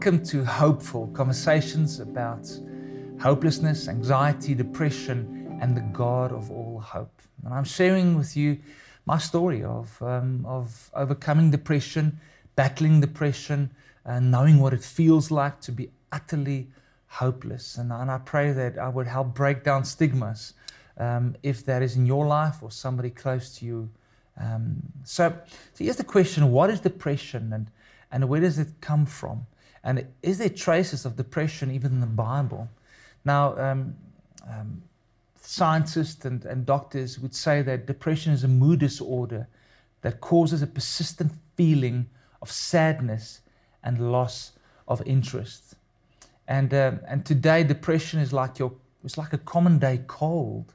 Welcome to Hopeful Conversations about hopelessness, anxiety, depression, and the God of all hope. And I'm sharing with you my story of, um, of overcoming depression, battling depression, and knowing what it feels like to be utterly hopeless. And, and I pray that I would help break down stigmas um, if that is in your life or somebody close to you. Um, so, so here's the question what is depression and, and where does it come from? And is there traces of depression even in the Bible? Now, um, um, scientists and, and doctors would say that depression is a mood disorder that causes a persistent feeling of sadness and loss of interest. And, um, and today, depression is like, your, it's like a common day cold.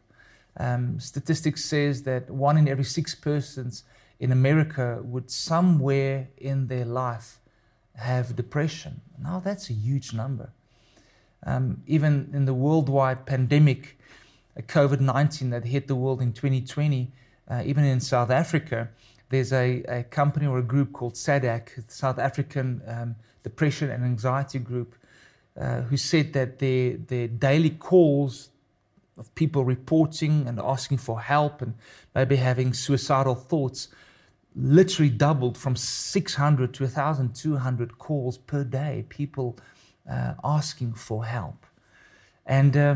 Um, statistics says that one in every six persons in America would somewhere in their life have depression. Now, that's a huge number. Um, even in the worldwide pandemic, uh, COVID 19 that hit the world in 2020, uh, even in South Africa, there's a, a company or a group called SADAG, South African um, Depression and Anxiety Group, uh, who said that their, their daily calls of people reporting and asking for help and maybe having suicidal thoughts literally doubled from 600 to 1,200 calls per day, people uh, asking for help. And, uh,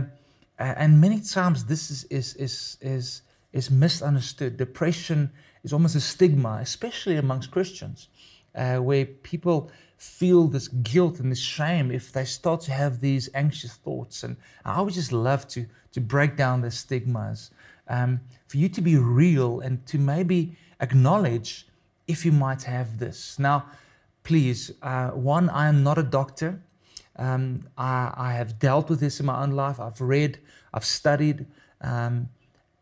and many times this is, is, is, is, is misunderstood. Depression is almost a stigma, especially amongst Christians, uh, where people feel this guilt and this shame if they start to have these anxious thoughts. And I would just love to, to break down the stigmas, um, for you to be real and to maybe acknowledge if you might have this. Now, please, uh, one, I am not a doctor. Um, I, I, have dealt with this in my own life. I've read, I've studied, um,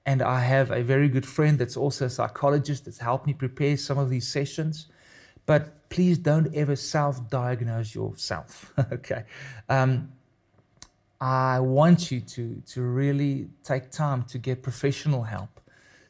and I have a very good friend that's also a psychologist that's helped me prepare some of these sessions. But please don't ever self diagnose yourself. okay. Um, I want you to, to really take time to get professional help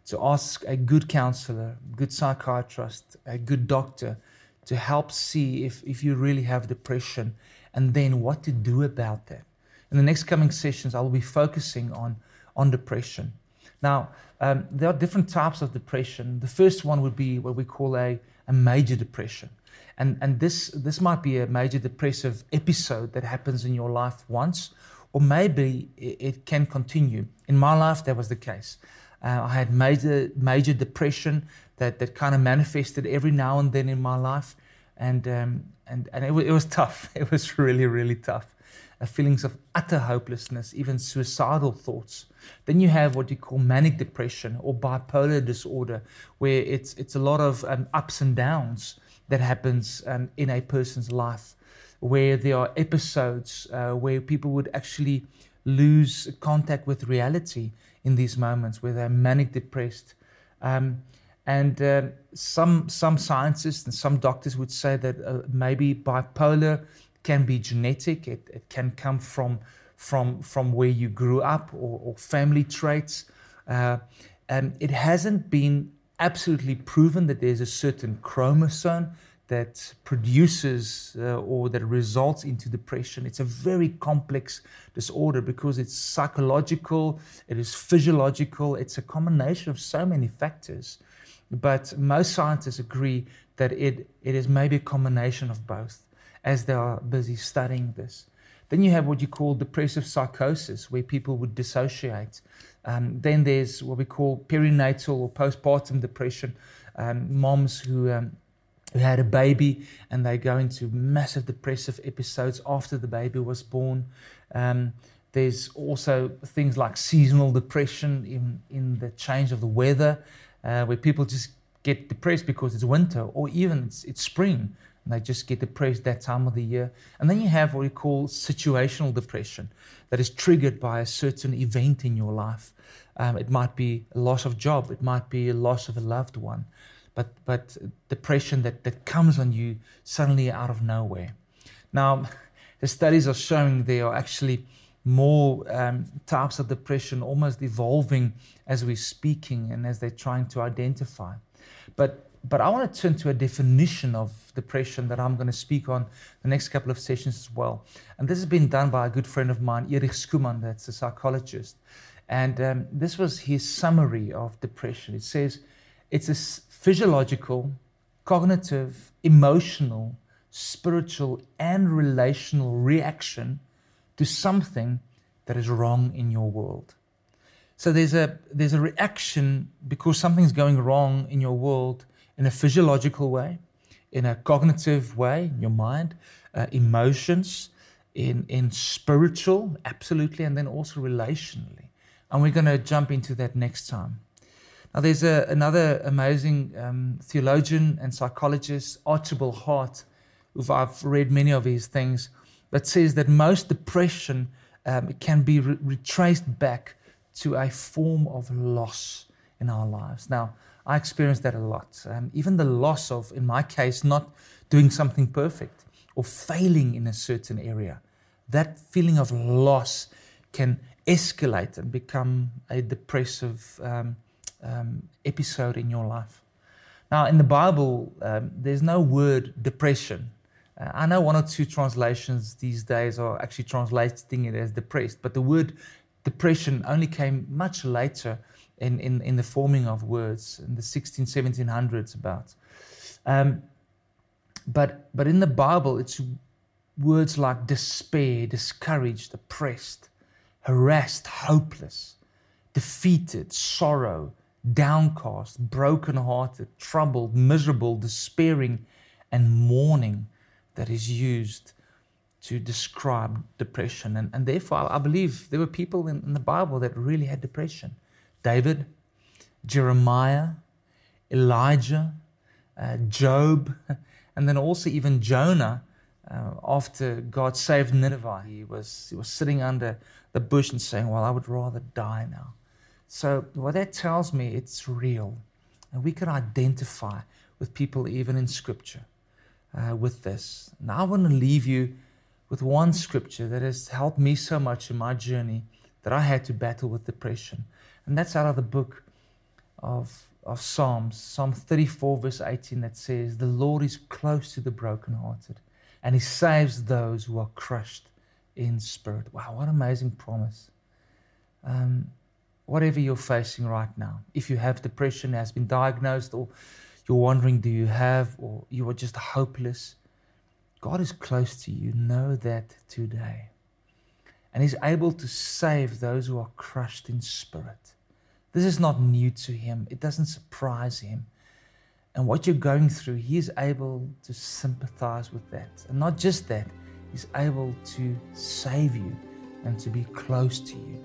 to ask a good counselor, good psychiatrist, a good doctor to help see if, if you really have depression and then what to do about that. In the next coming sessions, I will be focusing on, on depression. Now, um, there are different types of depression. The first one would be what we call a, a major depression. And, and this, this might be a major depressive episode that happens in your life once, or maybe it, can continue. In my life, that was the case. Uh, I had major major depression that, that kind of manifested every now and then in my life, and um, and and it, it, was tough. It was really really tough. Uh, feelings of utter hopelessness, even suicidal thoughts. Then you have what you call manic depression or bipolar disorder, where it's it's a lot of um, ups and downs that happens um, in a person's life, where there are episodes uh, where people would actually lose contact with reality in these moments where they're manic depressed. Um, and uh, some some scientists and some doctors would say that uh, maybe bipolar can be genetic. It, it can come from from from where you grew up or, or family traits. Uh, and it hasn't been absolutely proven that there's a certain chromosome that produces uh, or that results into depression. It's a very complex disorder because it's psychological, it is physiological, it's a combination of so many factors. But most scientists agree that it, it is maybe a combination of both as they are busy studying this. Then you have what you call depressive psychosis, where people would dissociate. Um, then there's what we call perinatal or postpartum depression, um, moms who um, who had a baby and they go into massive depressive episodes after the baby was born. Um, there's also things like seasonal depression in, in the change of the weather, uh, where people just get depressed because it's winter or even it's, it's spring and they just get depressed that time of the year. And then you have what we call situational depression that is triggered by a certain event in your life. Um, it might be a loss of job, it might be a loss of a loved one but, but depression that, that comes on you suddenly out of nowhere. Now, the studies are showing there are actually more um, types of depression almost evolving as we're speaking and as they're trying to identify. But but I want to turn to a definition of depression that I'm going to speak on the next couple of sessions as well. And this has been done by a good friend of mine, Erich Schumann, that's a psychologist. And um, this was his summary of depression. It says it's a physiological, cognitive, emotional, spiritual, and relational reaction to something that is wrong in your world. So there's a there's a reaction because something's going wrong in your world in a physiological way, in a cognitive way, in your mind, uh, emotions, in in spiritual, absolutely, and then also relationally. And we're going to jump into that next time. Now, there's a, another amazing um, theologian and psychologist, Archibald Hart, who I've read many of his things, that says that most depression um, can be re- retraced back to a form of loss in our lives. Now, I experienced that a lot. Um, even the loss of, in my case, not doing something perfect or failing in a certain area. That feeling of loss can escalate and become a depressive um, um, episode in your life. Now, in the Bible, um, there's no word depression. Uh, I know one or two translations these days are actually translating it as depressed, but the word depression only came much later in, in, in the forming of words in the 16, 1700s about. Um, but, but in the Bible, it's words like despair, discouraged, oppressed, harassed, hopeless, defeated, sorrow, downcast, broken-hearted, troubled, miserable, despairing, and mourning that is used to describe depression. And, and therefore, I believe there were people in, in the Bible that really had depression David, Jeremiah, Elijah, uh, Job, and then also even Jonah. Uh, after God saved Nineveh, he was, he was sitting under the bush and saying, Well, I would rather die now. So, what that tells me, it's real. And we can identify with people even in Scripture uh, with this. Now, I want to leave you with one scripture that has helped me so much in my journey that I had to battle with depression. And that's out of the book of, of Psalms, Psalm 34, verse 18, that says, The Lord is close to the brokenhearted, and he saves those who are crushed in spirit. Wow, what amazing promise. Um, whatever you're facing right now, if you have depression, has been diagnosed, or you're wondering, do you have, or you are just hopeless, God is close to you. Know that today. And He's able to save those who are crushed in spirit. This is not new to Him, it doesn't surprise Him. And what you're going through, He is able to sympathize with that. And not just that, He's able to save you and to be close to you.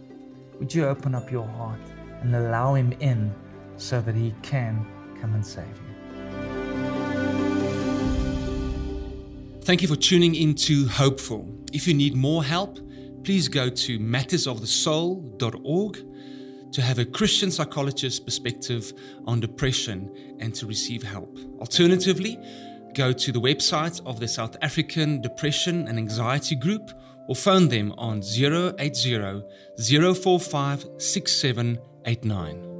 Would you open up your heart and allow Him in so that He can come and save you? Thank you for tuning into Hopeful. If you need more help, please go to mattersofthesoul.org to have a Christian psychologist perspective on depression and to receive help. Alternatively, go to the website of the South African Depression and Anxiety Group or phone them on 080 045 6789.